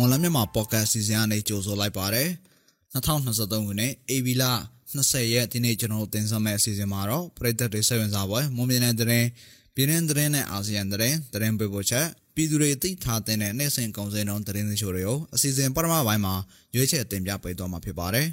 မော်လမြန်မာပေါ့ကတ်စီစဉ်အနေကြိုဆိုလိုက်ပါတယ်2023ခုနှစ် AB လ20ရက်ဒီနေ့ကျွန်တော်တင်ဆက်မယ့်အစီအစဉ်မှာတော့ပြည်သက်တွေဆက်ဝင်စားပွဲမွန်ပြည်နယ်တရင်ပြည်နယ်တရင်နဲ့အာဆီယံတရင်တရင်ပေးပို့ချက်ပြည်သူတွေသိထားတဲ့နေ့စဉ်ကုန်စည်နှုန်းတရင်ချိုတွေကိုအစီအစဉ်ပထမပိုင်းမှာရွေးချယ်တင်ပြပေးသွားမှာဖြစ်ပါတယ်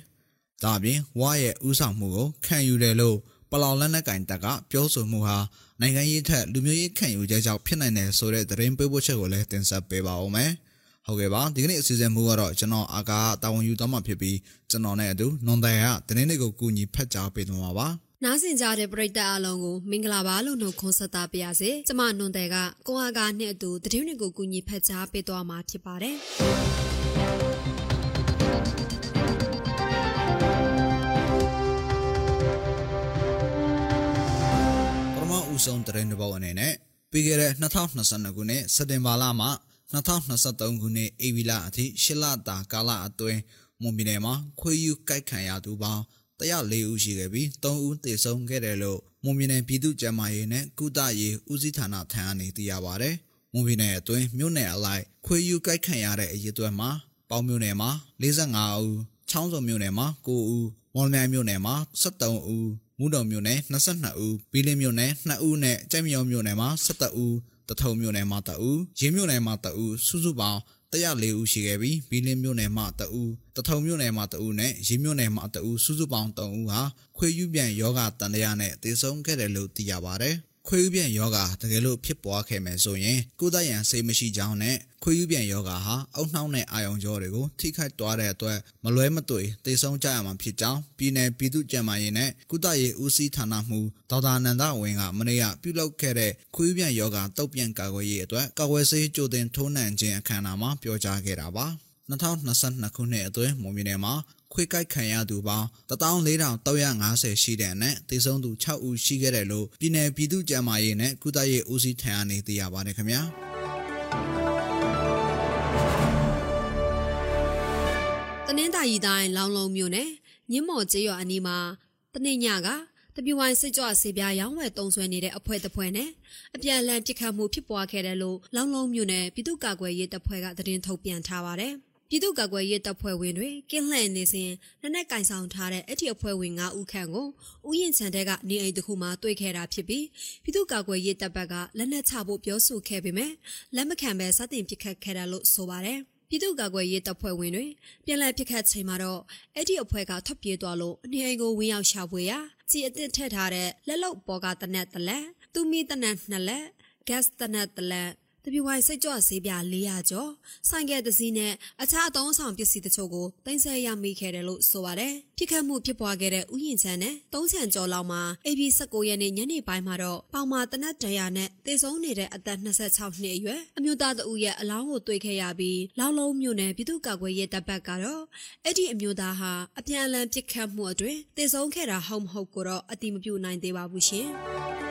ဒါအပြင်ဝါရဲ့ဥဆောင်မှုကိုခံယူတယ်လို့ပလောင်လက်နက်ကင်တက်ကပြောဆိုမှုဟာနိုင်ငံရေးထက်လူမျိုးရေးခံယူချက်ကြောင့်ဖြစ်နိုင်တယ်ဆိုတဲ့သတင်းပေးပို့ချက်ကိုလည်းတင်ဆက်ပေးပါဦးမယ်။ ဟုတ်ကဲ့ပါဒီကနေ့အစီအစဉ်မူကတော့ကျွန်တော်အာကာတာဝန်ယူသွားမှာဖြစ်ပြီးကျွန်တော်နဲ့အတူနွန်တိုင်ကတင်းလေးကိုကူညီဖတ်ကြားပေးသွားမှာပါ။နားဆင်ကြတဲ့ပရိသတ်အလုံးကိုမင်္ဂလာပါလို့နှုတ်ခွန်းဆက်သပါရစေ။ကျမနွန်တိုင်ကကိုအာကာနဲ့အတူတင်းလေးကိုကူညီဖတ်ကြားပေးသွားမှာဖြစ်ပါတယ်။ဦးဆုံးတရင်တစ်ပုတ်အနေနဲ့ပြီးခဲ့တဲ့2022ခုနှစ်စက်တင်ဘာလမှ 2023ခုနှစ်ဧပြီလအထိရှစ်လတာကာလအတွင်းမွန်ပြည်နယ်မှာခွေးယူကိုက်ခံရသူပေါင်း104ဦးရှိခဲ့ပြီး3ဦးသေဆုံးခဲ့တယ်လို့မွန်ပြည်နယ်ပြည်သူ့ကျန်းမာရေးနဲ့ကုသရေးဦးစီးဌာနထံကနေသိရပါဗျ။မွန်ပြည်နယ်အတွင်းမြို့နယ်အလိုက်ခွေးယူကိုက်ခံရတဲ့အရေးအတွက်မှာပေါင်းမြို့နယ်မှာ45ဦး၊ချောင်းစုံမြို့နယ်မှာ9ဦး၊မော်လမြိုင်မြို့နယ်မှာ73ဦးမူတော်မြို့နယ်22ဦးဘီလင်းမြို့နယ်2ဦးနဲ့ကြိုက်မြောင်မြို့နယ်မှာ17ဦး တထုံမြို့နယ်မှာတအူးရင်းမြို့နယ်မှာတအူးစုစုပေါင်း104ဦးရှိခဲ့ပြီးဘီလင်းမြို့နယ်မှာတအူးတထုံမြို့နယ်မှာတအူးနဲ့ရင်းမြို့နယ်မှာတအူးစုစုပေါင်း3ဦးဟာခွေယူပြန်ယောဂတန်တရားနဲ့တည်ဆုံခဲ့တယ်လို့သိရပါဗျ။ ခွေးယူပြန်ယောဂတကယ်လို့ဖြစ်ပွားခဲ့မယ်ဆိုရင်ကုသရန်စိတ်မရှိကြောင်းနဲ့ခွေးယူပြန်ယောဂဟာအုတ်နှောင်းတဲ့အာယုံကြောတွေကိုထိခိုက်သွားတဲ့အတွက်မလွဲမသွေသေဆုံးကြရမှာဖြစ်ကြောင်းပြည်내ပြည်သူ့ကျန်းမာရေးနဲ့ကုသရေးဦးစီးဌာနမှဒေါက်တာနန္ဒဝင်းကမနေ့ကပြုလုပ်ခဲ့တဲ့ခွေးယူပြန်ယောဂတုတ်ပြန်ကာကွယ်ရေးအတွက်ကာကွယ်ဆေးကြိုတင်ထိုးနှံခြင်းအခမ်းအနားမှာပြောကြားခဲ့တာပါ 2022ခုနှစ်အတွင်းမွန်ပြည်နယ်မှာခွေးကိုက်ခံရသူပေါင်း14350ရှိတဲ့အနက်သေဆုံးသူ6ဦးရှိခဲ့တယ်လို့ပြည်내ပြည်သူ့ကျန်းမာရေးနဲ့ကုသရေးဦးစီးဌာနနေသိရပါတယ်ခင်ဗျာတနင်္သာရီတိုင်းလောင်လုံးမြို့နယ်ညင်းမော်ကျေးရွာအနီးမှာတနေ့ညကတပြူဝိုင်းစစ်ကြောဆေးပြားရောင်းဝယ်တုံးဆွဲနေတဲ့အဖွဲ့တစ်ဖွဲ့နဲ့အပြန်အလှန်ပစ်ခတ်မှုဖြစ်ပွားခဲ့တယ်လို့လောင်လုံးမြို့နယ်ပြည်သူ့ကာကွယ်ရေးတပ်ဖွဲ့ကသတင်းထုတ်ပြန်ထားပါတယ်။ ပြည်သူ့ကာကွယ်ရေးတပ်ဖွဲ့ဝင်တွေကင်းလှည့်နေစဉ်လက်နက်ကင်ဆောင်ထားတဲ့အဲ့ဒီအဖွဲ့ဝင်9ဦးခန့်ကိုဥယျာဉ်ခြံတဲကနေအိမ်တစ်ခုမှာတွေ့ခဲ့တာဖြစ်ပြီးပြည်သူ့ကာကွယ်ရေးတပ်ဘက်ကလက်နက်ချဖို့ပြောဆိုခဲ့ပေမဲ့လက်မခံဘဲစတင်ပစ်ခတ်ခဲ့တာလို့ဆိုပါတယ်ပြည်သူ့ကာကွယ်ရေးတပ်ဖွဲ့ဝင်တွေပြန်လည်ပစ်ခတ်ချိန်မှာတော့အဲ့ဒီအဖွဲ့ကထွက်ပြေးသွားလို့အနေအိမ်ကိုဝင်ရောက်ရှာဖွေရာကြည်အစ်စ်ထည့်ထားတဲ့လက်လုံပေါ်ကတနက်တလက်သူမီတနက်နှစ်လက် gas တနက်တလက် တပြူဝိုင်စိတ်ကြော့ဆေးပြ400ကျော်ဆိုင်ကယ်တစ်စီးနဲ့အခြားအသုံးဆောင်ပစ္စည်းတချို့ကိုတင်ဆက်ရမိခဲ့တယ်လို့ဆိုပါတယ်။ဖြစ်ခတ်မှုဖြစ်ပွားခဲ့တဲ့ဥယျာဉ်ချမ်းနဲ့သုံးချံကျော်လောက်မှာ AB 19ရက်နေ့ညနေပိုင်းမှာတော့ပေါင်မာတနတ်တရာနဲ့တေဆုံးနေတဲ့အသက်26နှစ်အရွယ်အမျိုးသားတဦးရဲ့အလောင်းကိုတွေ့ခဲ့ရပြီးလောက်လုံးမြို့နယ်ပြည်သူ့ကာကွယ်ရေးတပ်ဘက်ကတော့အဲ့ဒီအမျိုးသားဟာအပြန်အလှန်ပစ်ခတ်မှုအတွင်းတေဆုံးခဲ့တာဟုတ်မဟုတ်ကိုတော့အတိမပြုနိုင်သေးပါဘူးရှင်။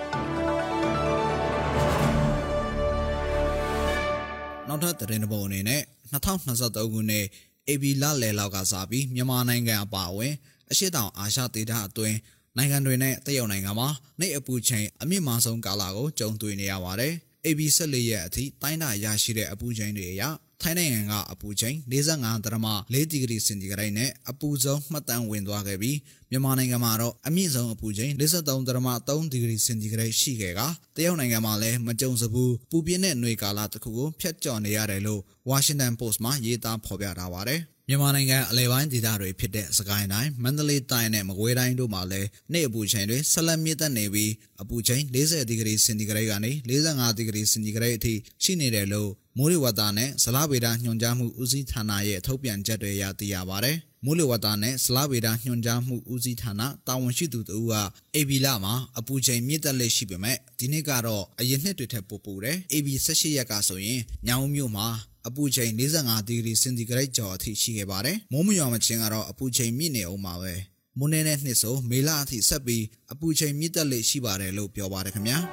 နောက်ထပ်သတင်းတစ်ပုဒ်အနေနဲ့2023ခုနှစ် AB လလယ်လောက်ကစပြီးမြန်မာနိုင်ငံအပါအဝင်အရှိတောင်အာရှဒေသအတွင်းနိုင်ငံတွေနဲ့တရုတ်နိုင်ငံမှာနေအပူချိန်အမြင့်မားဆုံးကာလကိုကြုံတွေ့နေရပါတယ်။ AB 14ရက်အထိတိုင်းတာရရှိတဲ့အပူချိန်တွေအရ ထိုင်းနိုင်ငံကအပူချိန်45.4ဒီဂရီစင်တီဂရိတ်နဲ့အပူဆုံးမှတ်တမ်းဝင်သွားခဲ့ပြီးမြန်မာနိုင်ငံမှာတော့အမြင့်ဆုံးအပူချိန်53.3ဒီဂရီစင်တီဂရိတ်ရှိခဲ့ကတရုတ်နိုင်ငံမှာလည်းမကြုံစဘူးပူပြင်းတဲ့ຫນွေကာလတစ်ခုကိုဖျက်ကျော်နေရတယ်လို့ Washington Post မှာရေးသားဖော်ပြထားပါတယ် မြန်မာနိုင်ငံအလဲပိုင်းဒေသတွေဖြစ်တဲ့စကိုင်းတိုင်းမန္တလေးတိုင်းနဲ့မကွေးတိုင်းတို့မှာလည်းနေ့အပူချိန်တွေဆက်လက်မြင့်တက်နေပြီးအပူချိန်40ဒီဂရီစင်တီဂရိတ်ကနေ45ဒီဂရီစင်တီဂရိတ်အထိရှိနေတယ်လို့မိုးလေဝသနဲ့ဇလဗေဒညွှန်ကြားမှုဦးစီးဌာနရဲ့ထုတ်ပြန်ချက်တွေရသိရပါတယ်။မိုးလေဝသနဲ့ဇလဗေဒညွှန်ကြားမှုဦးစီးဌာနတာဝန်ရှိသူတို့က AB လမှာအပူချိန်မြင့်တက်လက်ရှိပေမဲ့ဒီနေ့ကတော့အရင်နှစ်တွေထက်ပိုပိုတယ် AB 18ရက်ကဆိုရင်ညောင်မြို့မှာ အပူချိန်45ဒီဂရီစင်တီဂရိတ်ကျော်အထိရှိခဲ့ပါတယ်။မိုးမရွာမချင်းကတော့အပူချိန်မြင့်နေအောင်ပါပဲ။မွန်းနေတဲ့နှစ်ဆိုမေလအထိဆက်ပြီးအပူချိန်မြင့်တက်လေရှိပါတယ်လို့ပြောပါတယ်ခင်ဗျာ။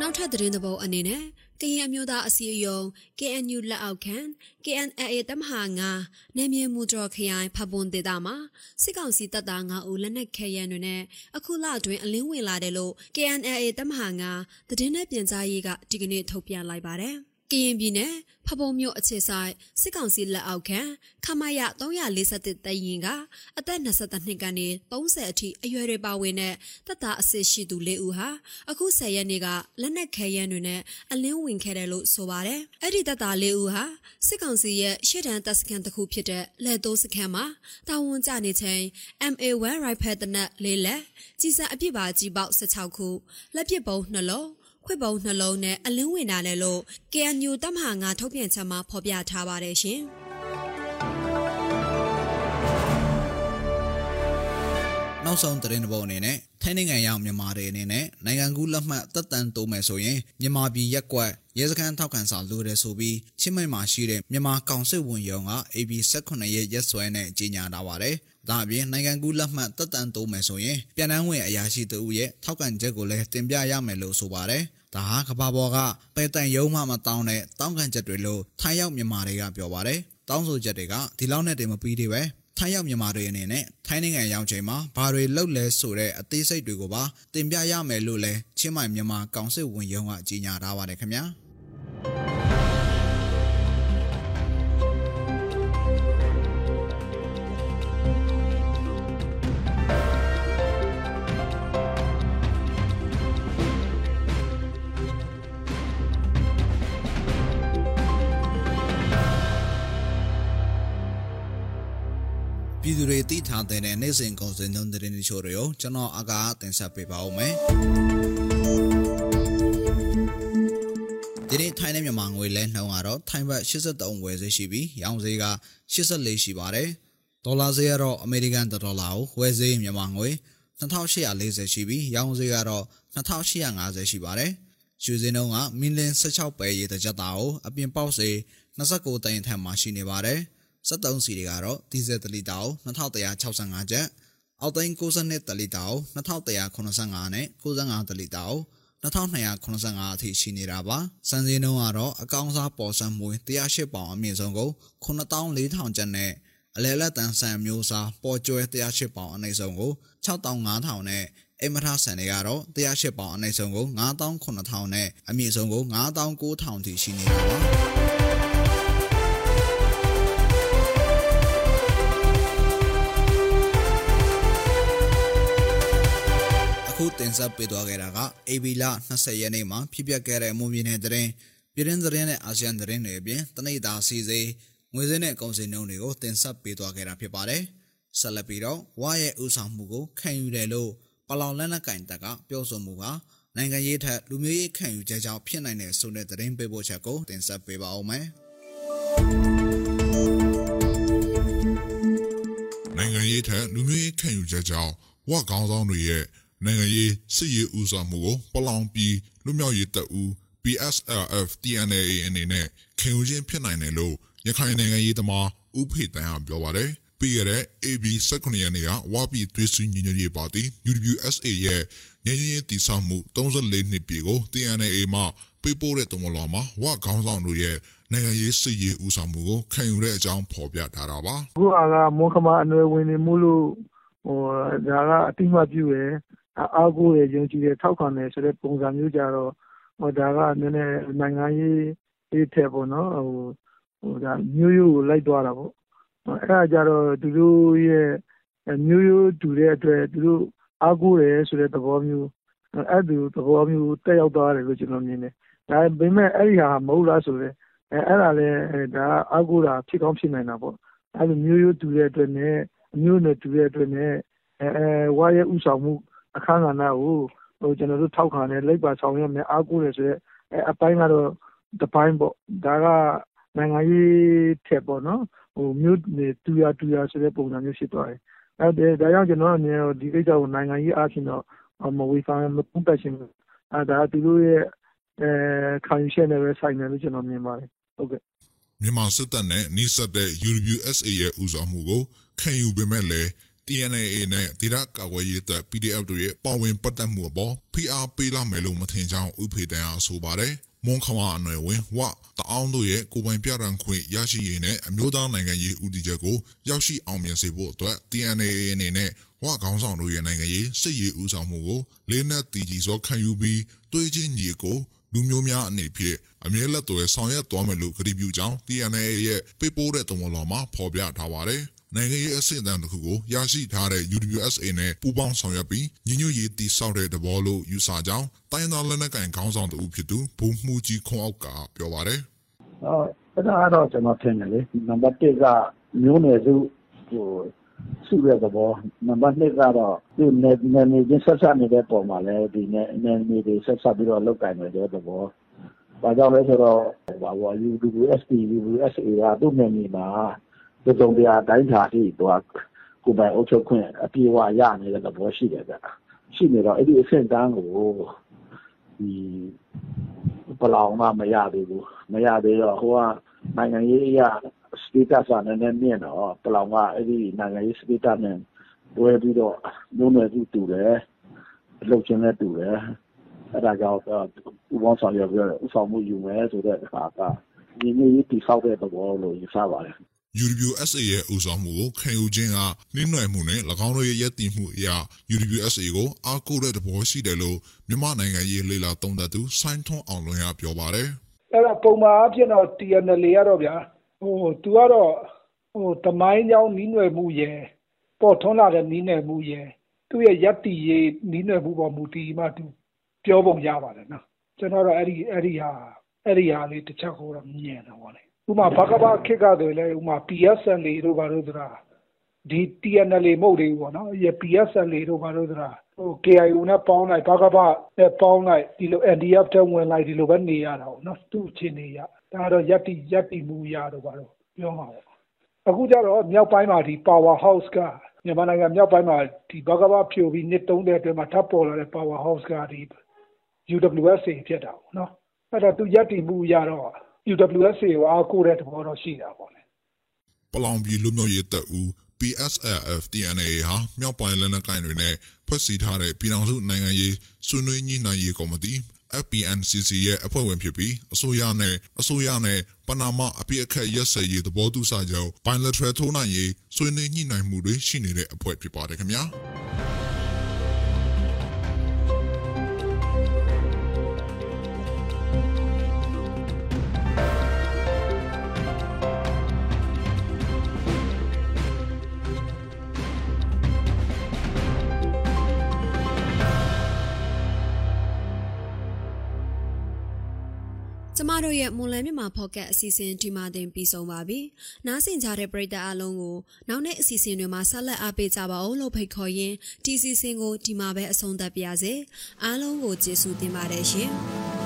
နောက်ထပ်သတင်းသဘောအနေနဲ့ ကရင်အမျိုးသားအစည်းအရုံး KNU လက်အောက်ခံ KNLA တမဟာ9နယ်မြေမူတော်ခရိုင်ဖပွန်ဒေသမှာစစ်ကောင်စီတပ်သား9ဦးလက်နက်ခဲယမ်းတွေနဲ့အခုလအတွင်းအလင်းဝင်လာတယ်လို့ KNLA တမဟာ9သတင်းနဲ့ပြန်ကြားရေးကဒီကနေ့ထုတ်ပြန်လိုက်ပါတယ်။ ကရင်ပြည်နယ်ဖပုံမြို့အခြေဆိုင်စစ်ကောင်စီလက်အောက်ခံခမရ341တရင်ကအသက်22နှစ်ကနေ30အထိအရွယ်တွေပါဝင်တဲ့တပ်သားအစစ်ရှိသူ၄ဦးဟာအခု10ရက်နေ့ကလက်နက်ခဲယမ်းတွေနဲ့အလင်းဝင်ခဲ့တယ်လို့ဆိုပါတယ်။အဲ့ဒီတပ်သား၄ဦးဟာစစ်ကောင်စီရဲ့ရှေ့တန်းတပ်စခန်းတစ်ခုဖြစ်တဲ့လက်တိုးစခန်းမှာတာဝန်ကျနေချိန် MA1 rifle တနက်လေးလက်ကြီးစံအပြစ်ပါကြီးပေါက်16ခုလက်ပစ်ပုံးနှလုံး ခွေပုံနှလုံးနဲ့အလင်းဝင်တာလည်းလို့ KNU တပ်မဟာငါထုတ်ပြန်ချက်မှာဖော်ပြထားပါတယ်ရှင်။နောက်ဆုံးသတင်းတစ်ပုဒ်အနေနဲ့ထိုင်းနိုင်ငံရောက်မြန်မာတွေအနေနဲ့နိုင်ငံကူးလက်မှတ်တက်တန်တိုးမယ်ဆိုရင်မြန်မာပြည်ရက်ကွက်ရဲစခန်းထောက်ခံစာလိုတယ်ဆိုပြီးချင်းမိုင်မှာရှိတဲ့မြန်မာကောင်စစ်ဝန်ရုံးက AB 18ရက်ရက်စွဲနဲ့ကြီးညာထားပါတယ်။ဒါအပြင်နိုင်ငံကူးလက်မှတ်တက်တန်တိုးမယ်ဆိုရင်ပြည်내ဝင်အရာရှိတဦးရဲ့ထောက်ခံချက်ကိုလည်းတင်ပြရမယ်လို့ဆိုပါတယ်။ ဒါဟာကဘာပေါ်ကပဲတန်ယုံမှမတောင်းတဲ့တောင်းခံချက်တွေလို့ထိုင်းရောက်မြန်မာတွေကပြောပါတယ်။တောင်းဆိုချက်တွေကဒီလောက်နဲ့တည်းမပြီးသေးပဲထိုင်းရောက်မြန်မာတွေအနေနဲ့ထိုင်းနိုင်ငံရောက်ချိန်မှာဘာတွေလုပ်လဲဆိုတဲ့အသေးစိတ်တွေကိုပါတင်ပြရမယ်လို့လဲချင်းမိုင်မြန်မာကောင်စစ်ဝန်ရုံးကကြေညာထားပါတယ်ခင်ဗျာ။ ပြည်သူတွေသိထားတဲ့နေ့စဉ်ကုန်စည်နှုန်းသတင်းတွေချို့တွေကိုကျွန်တော်အကားတင်ဆက်ပေးပါဦးမယ်။ဒီနေ့ထိုင်းနဲ့မြန်မာငွေလဲနှုန်းကတော့ထိုင်းဘတ်83ဝယ်ဈေးရှိပြီးရောင်းဈေးက84ရှိပါတယ်။ဒေါ်လာဈေးကတော့အမေရိကန်ဒေါ်လာကိုဝယ်ဈေးမြန်မာငွေ2840ရှိပြီးရောင်းဈေးကတော့2850ရှိပါတယ်။ရွှေစင်းနှုန်းကမီလင်16ပဲရေတစ်ကြက်သားကိုအပြင်ပေါက်စေ29တန်ထက်မှရှိနေပါတယ်။ 73စီတွေကတော့ဒီဇယ်1လီတာကို2165ကျပ်အောက်သိန်း62တလီတာကို2185နဲ့65တလီတာကို2285အထိရှိနေတာပါစံစင်းနှုန်းကတော့အကောင်စားပေါ်စံမွေ108ပေါင်အမြင့်ဆုံးကို9400ကျပ်နဲ့အလဲလက်တန်ဆန်မျိုးစားပေါ်ကျွဲ108ပေါင်အနည်းဆုံးကို6500နဲ့အိမ်မထဆန်တွေကတော့108ပေါင်အနည်းဆုံးကို9000နဲ့အမြင့်ဆုံးကို9000ထိရှိနေတာပါ တင်ဆက်ပေးသွားခဲ့တာက AB လ20ရက်နေ့မှာဖြစ်ပျက်ခဲ့တဲ့အမှုမြင်တဲ့သတင်းပြည်တွင်းသတင်းနဲ့အာဆီယံသတင်းတွေအပြင်တနိဒာစီစေးငွေစင်းနဲ့ကုန်စည်နှုန်းတွေကိုတင်ဆက်ပေးသွားခဲ့တာဖြစ်ပါတယ်။ဆက်လက်ပြီးတော့ဝါရဲ့ဥဆောင်မှုကိုခံယူတယ်လို့ပလောင်လက်နက်ကင်တပ်ကပြောဆိုမှုဟာနိုင်ငံရေးထက်လူမျိုးရေးခံယူချက်ကြောင့်ဖြစ်နိုင်တဲ့ဆိုတဲ့သတင်းပေးပို့ချက်ကိုတင်ဆက်ပေးပါဦးမယ်။နိုင်ငံရေးထက်လူမျိုးရေးခံယူချက်ကြောင့်ဝါကောင်းဆောင်တွေရဲ့ နိုင်ငံရေးစစ်ရေးဦးဆောင်မှုကိုပလောင်ပြည်လူမျိုးရေးတပ်ဦး PSLF TNA အနေနဲ့ခင်ယူခြင်းဖြစ်နိုင်တယ်လို့ရခိုင်နိုင်ငံရေးသမားဦးဖေတန်ကပြောပါတယ်။ပြီးရတဲ့ AB 19ရက်နေ့ကဝါပြည်သွေးစွညီညွတ်ရေးပါတီ UWSA ရဲ့ငြိမ်းချမ်းရေးတည်ဆောက်မှု34နှစ်ပြည့်ကို TNA မှပေးပို့တဲ့တမလောမှာဝါခေါင်းဆောင်တို့ရဲ့နိုင်ငံရေးစစ်ရေးဦးဆောင်မှုကိုခံယူတဲ့အကြောင်းဖော်ပြထားတာပါ။အခုကမောခမအနွယ်ဝင်နေမှုလို့ဟိုဒါကအတိမပြုရယ် အားကိုးတယ်၊ယုံကြည်တယ်၊ထောက်ခံတယ်ဆိုတဲ့ ပုံစံမျိုးကျတော့ ဒါက နည်းနည်း နိုင်ငံရေးထက်ပေါ့နော် မျိုးရိုးကို လိုက်သွားတာပေါ့။အဲဒါကျတော့ သူတို့ရဲ့ မျိုးရိုးတူတဲ့အတွက် သူတို့ အားကိုးတယ်ဆိုတဲ့ သဘောမျိုး အဲဒီလို သဘောမျိုး သက်ရောက်သွားတယ်လို့ ကျနော်မြင်တယ်။ဒါပေမဲ့ အဲဒီဟာ မဟုတ်လားဆိုလည်း အဲဒါလည်း အားကိုးတာ ဖြစ်ကောင်းဖြစ်နိုင်တာပေါ့။အဲလို မျိုးရိုးတူတဲ့အတွက်နဲ့ အမျိုးအနွယ်တူတဲ့အတွက်နဲ့ ဝရဲ့ ဦးဆောင်မှု အခန်းကဏ္ဍကိုကျနော်တို့ထောက်ခံတယ်၊လိုက်ပါဆောင်ရွက်မယ်၊အားကိုးတယ်ဆိုတဲ့အပိုင်းကတော့တပိုင်းပေါ့။ဒါကနိုင်ငံရေးထက်ပေါ့နော်မျိုးနွယ်တူရာတူရာဆိုတဲ့ပုံစံမျိုးဖြစ်သွားတယ်။ဒါကြောင့်ကျနော့်အနေနဲ့ဒီကိစ္စကိုနိုင်ငံရေးအားဖြင့်တော့မဝေဖန်မသုံးသပ်ချင်ဘူး။ဒါသူတို့ရဲ့ခံယူချက်နဲ့ပဲဆိုင်တယ်လို့ကျနော်မြင်ပါတယ်။”မြန်မာစစ်တပ်နဲ့နီးစပ်တဲ့ UWSA ရဲ့ဦးဆောင်မှုကိုခံယူပေမဲ့လည်း TNAA နဲ့ဒေတာကာကွယ်ရေးတပ် PDF တို့ရဲ့ပါဝင်ပတ်သက်မှုအပေါ်ဖိအားပေးလာမယ်လို့မထင်ကြောင်းဥဖေတန်အားဆိုပါတယ်။မွန်ခဝအနွယ်ဝင်ဝတအောင်တို့ရဲ့ကိုပိုင်ပြရန်ခွင့်ရရှိရေးနဲ့အမျိုးသားနိုင်ငံရေးဦးတည်ချက်ကိုရောက်ရှိအောင်မြင်စေဖို့အတွက် TNAA အနေနဲ့ဝခေါင်းဆောင်တို့ရဲ့နိုင်ငံရေးစစ်ရေးဦးဆောင်မှုကိုလေးနက်တည်ကြည်စွာခံယူပြီးတွေးချင်းညီကိုလူမျိုးများအနေဖြင့်အမြဲလက်တော်ဆောင်ရွက်သွားမယ်လို့ကတိပြုကြောင်း TNA ရဲ့ပေးပို့တဲ့သမတော်မှာဖော်ပြထားပါတယ်။ နိုင်ငံရေးအဆင့်အတန်းတစ်ခုကိုရရှိထားတဲ့ UWSA နဲ့ပူးပေါင်းဆောင်ရွက်ပြီးညီညွတ်ရေးတည်ဆောက်တဲ့သဘောလို့ယူဆကြောင်းတိုင်းသားလက်နက်ကိုင်ခေါင်းဆောင်တူဖြစ်သူဘုံမှုကြီးခွန်အောက်ကပြောပါတယ်။အော်အဲ့ဒါတော့ကျွန်တော်ထင်တယ်လေနံပါတ်1ကမျိုးနယ်စုဟိုစုတဲ့သဘောနံပါတ်2ကတော့ဒီနေနေနေချင်းဆက်ဆက်နေတဲ့ပုံမှာလည်းဒီနေနေနေတွေဆက်ဆက်ပြီးတော့လောက်ကင်နေတဲ့သဘောဘာကြောင့်လဲဆိုတော့ဘာဝ UWSP UWSA ကသူ့နေနေမှာဒီ တုံတရားတိုင်းထားပြီးတော့ကိုပိုင်အုပ်ချုပ်ခွင့် အပြေအဝရနေတဲ့ သဘောရှိတယ်ဗျ ရှိနေတော့ အဲ့ဒီအဆင့်တန်းကိုဒီပလောင်မှမရသေးဘူး မရသေးတော့ ဟိုက နိုင်ငံရေးအရ status က နည်းနည်းမြင့်တော့ ပလောင်က အဲ့ဒီနိုင်ငံရေး status နဲ့ တွဲပြီးတော့ မျိုးနွယ်စုတူတယ်လှုပ်ခြင်းနဲ့တူတယ် အဲ့ဒါကြောင့်ဥပအောင်ဆောင်ရွက်ပြီးတော့ဥဆောင်မှုယူမယ်ဆိုတဲ့အခါကဒီနေ့ဒီဆောက်တဲ့သဘောလို့ ယူဆပါတယ် UWSA ရဲ့ဦးဆောင်မှုကိုခံယူခြင်းကနှင်းနွယ်မှုနဲ့၎င်းတို့ရဲ့ရည်တည်မှုအရာ UWSA ကိုအားကိုးတဲ့သဘောရှိတယ်လို့မြန်မာနိုင်ငံရေးလေလာသုံးသပ်သူဆိုင်းထွန်းအောင်လွင်ကပြောပါတယ်။အဲ့ဒါပုံမှန်အဖြစ်တော့ TNL ရတော့ဗျာဟိုသူကတော့ဟိုတမိုင်းကြောင်းနီးနွယ်မှုရဲ့ပေါ်ထွန်းလာတဲ့နီးနွယ်မှုရဲ့သူ့ရဲ့ယက်တီရေးနီးနွယ်မှုပေါ်မူတည်မှသူပြောပုံရပါတယ်နော်ကျွန်တော်တော့အဲ့ဒီအဲ့ဒီဟာအဲ့ဒီဟာလေးတစ်ချက်ဟိုတော့မြင်တယ်ဟောလေ ဥမာဘကဘခစ်ကဆိုလေဥမာ PSL တို့ဘာလို့ဆိုတာဒီ TNL မဟုတ်သေးဘူးပေါ့နော်ရ PSL တို့ဘာလို့ဆိုတာဟို KIO နဲ့ပေါင်းလိုက်ဘကဘနဲ့ပေါင်းလိုက်ဒီလို NDF တဲ့ဝင်လိုက်ဒီလိုပဲနေရတာပေါ့နော်သူ့ချင်းနေရဒါတော့ယက်တီယက်တီမူရတော့ဘာလို့ပြောမှာပေါ့အခုကျတော့မြောက်ပိုင်းမှာဒီ power house ကမြန်မာနိုင်ငံမြောက်ပိုင်းမှာဒီဘကဘဖြိုပြီးနှစ်30အတွင်းမှာထပ်ပေါ်လာတဲ့ power house ကဒီ UWSA ဖြစ်တာပေါ့နော်အဲ့တော့သူယက်တီမှုရတော့ UWSA ကိုအားကိုးတဲ့သဘောတော့ရှိတာပေါ့လေပလောင်ပြည်လူမျိုးရေးတပ်ဦး PSLF TNA ဟာမြောက်ပိုင်းလက်နက်ကိုင်တွေနဲ့ဖွဲ့စည်းထားတဲ့ပြည်ထောင်စုနိုင်ငံရေးဆွေးနွေးညှိနှိုင်းရေးကော်မတီ FPNCC ရဲ့အဖွဲ့ဝင်ဖြစ်ပြီးအစိုးရနဲ့အစိုးရနဲ့ပနာမအပြည့်အခက်ရက်စက်ရေးသဘောတူစာချုပ် bilateral ထိုးနိုင်ရေးဆွေးနွေးညှိနှိုင်းမှုတွေရှိနေတဲ့အဖွဲ့ဖြစ်ပါတယ်ခင်ဗျာ တို့ရဲ့မွန်လယ်မြမှာဖော့ကတ်အစီအစဉ်ဒီမှာတင်ပြီးဆုံးပါပြီ။နားဆင်ကြတဲ့ပရိသတ်အားလုံးကိုနောက်နေ့အစီအစဉ်တွေမှာဆက်လက်အားပေးကြပါအောင်လို့ဖိတ်ခေါ်ရင်းဒီစီစဉ်ကိုဒီမှာပဲအဆုံးသတ်ပါရစေ။အားလုံးကိုကျေးဇူးတင်ပါတယ်ရှင်။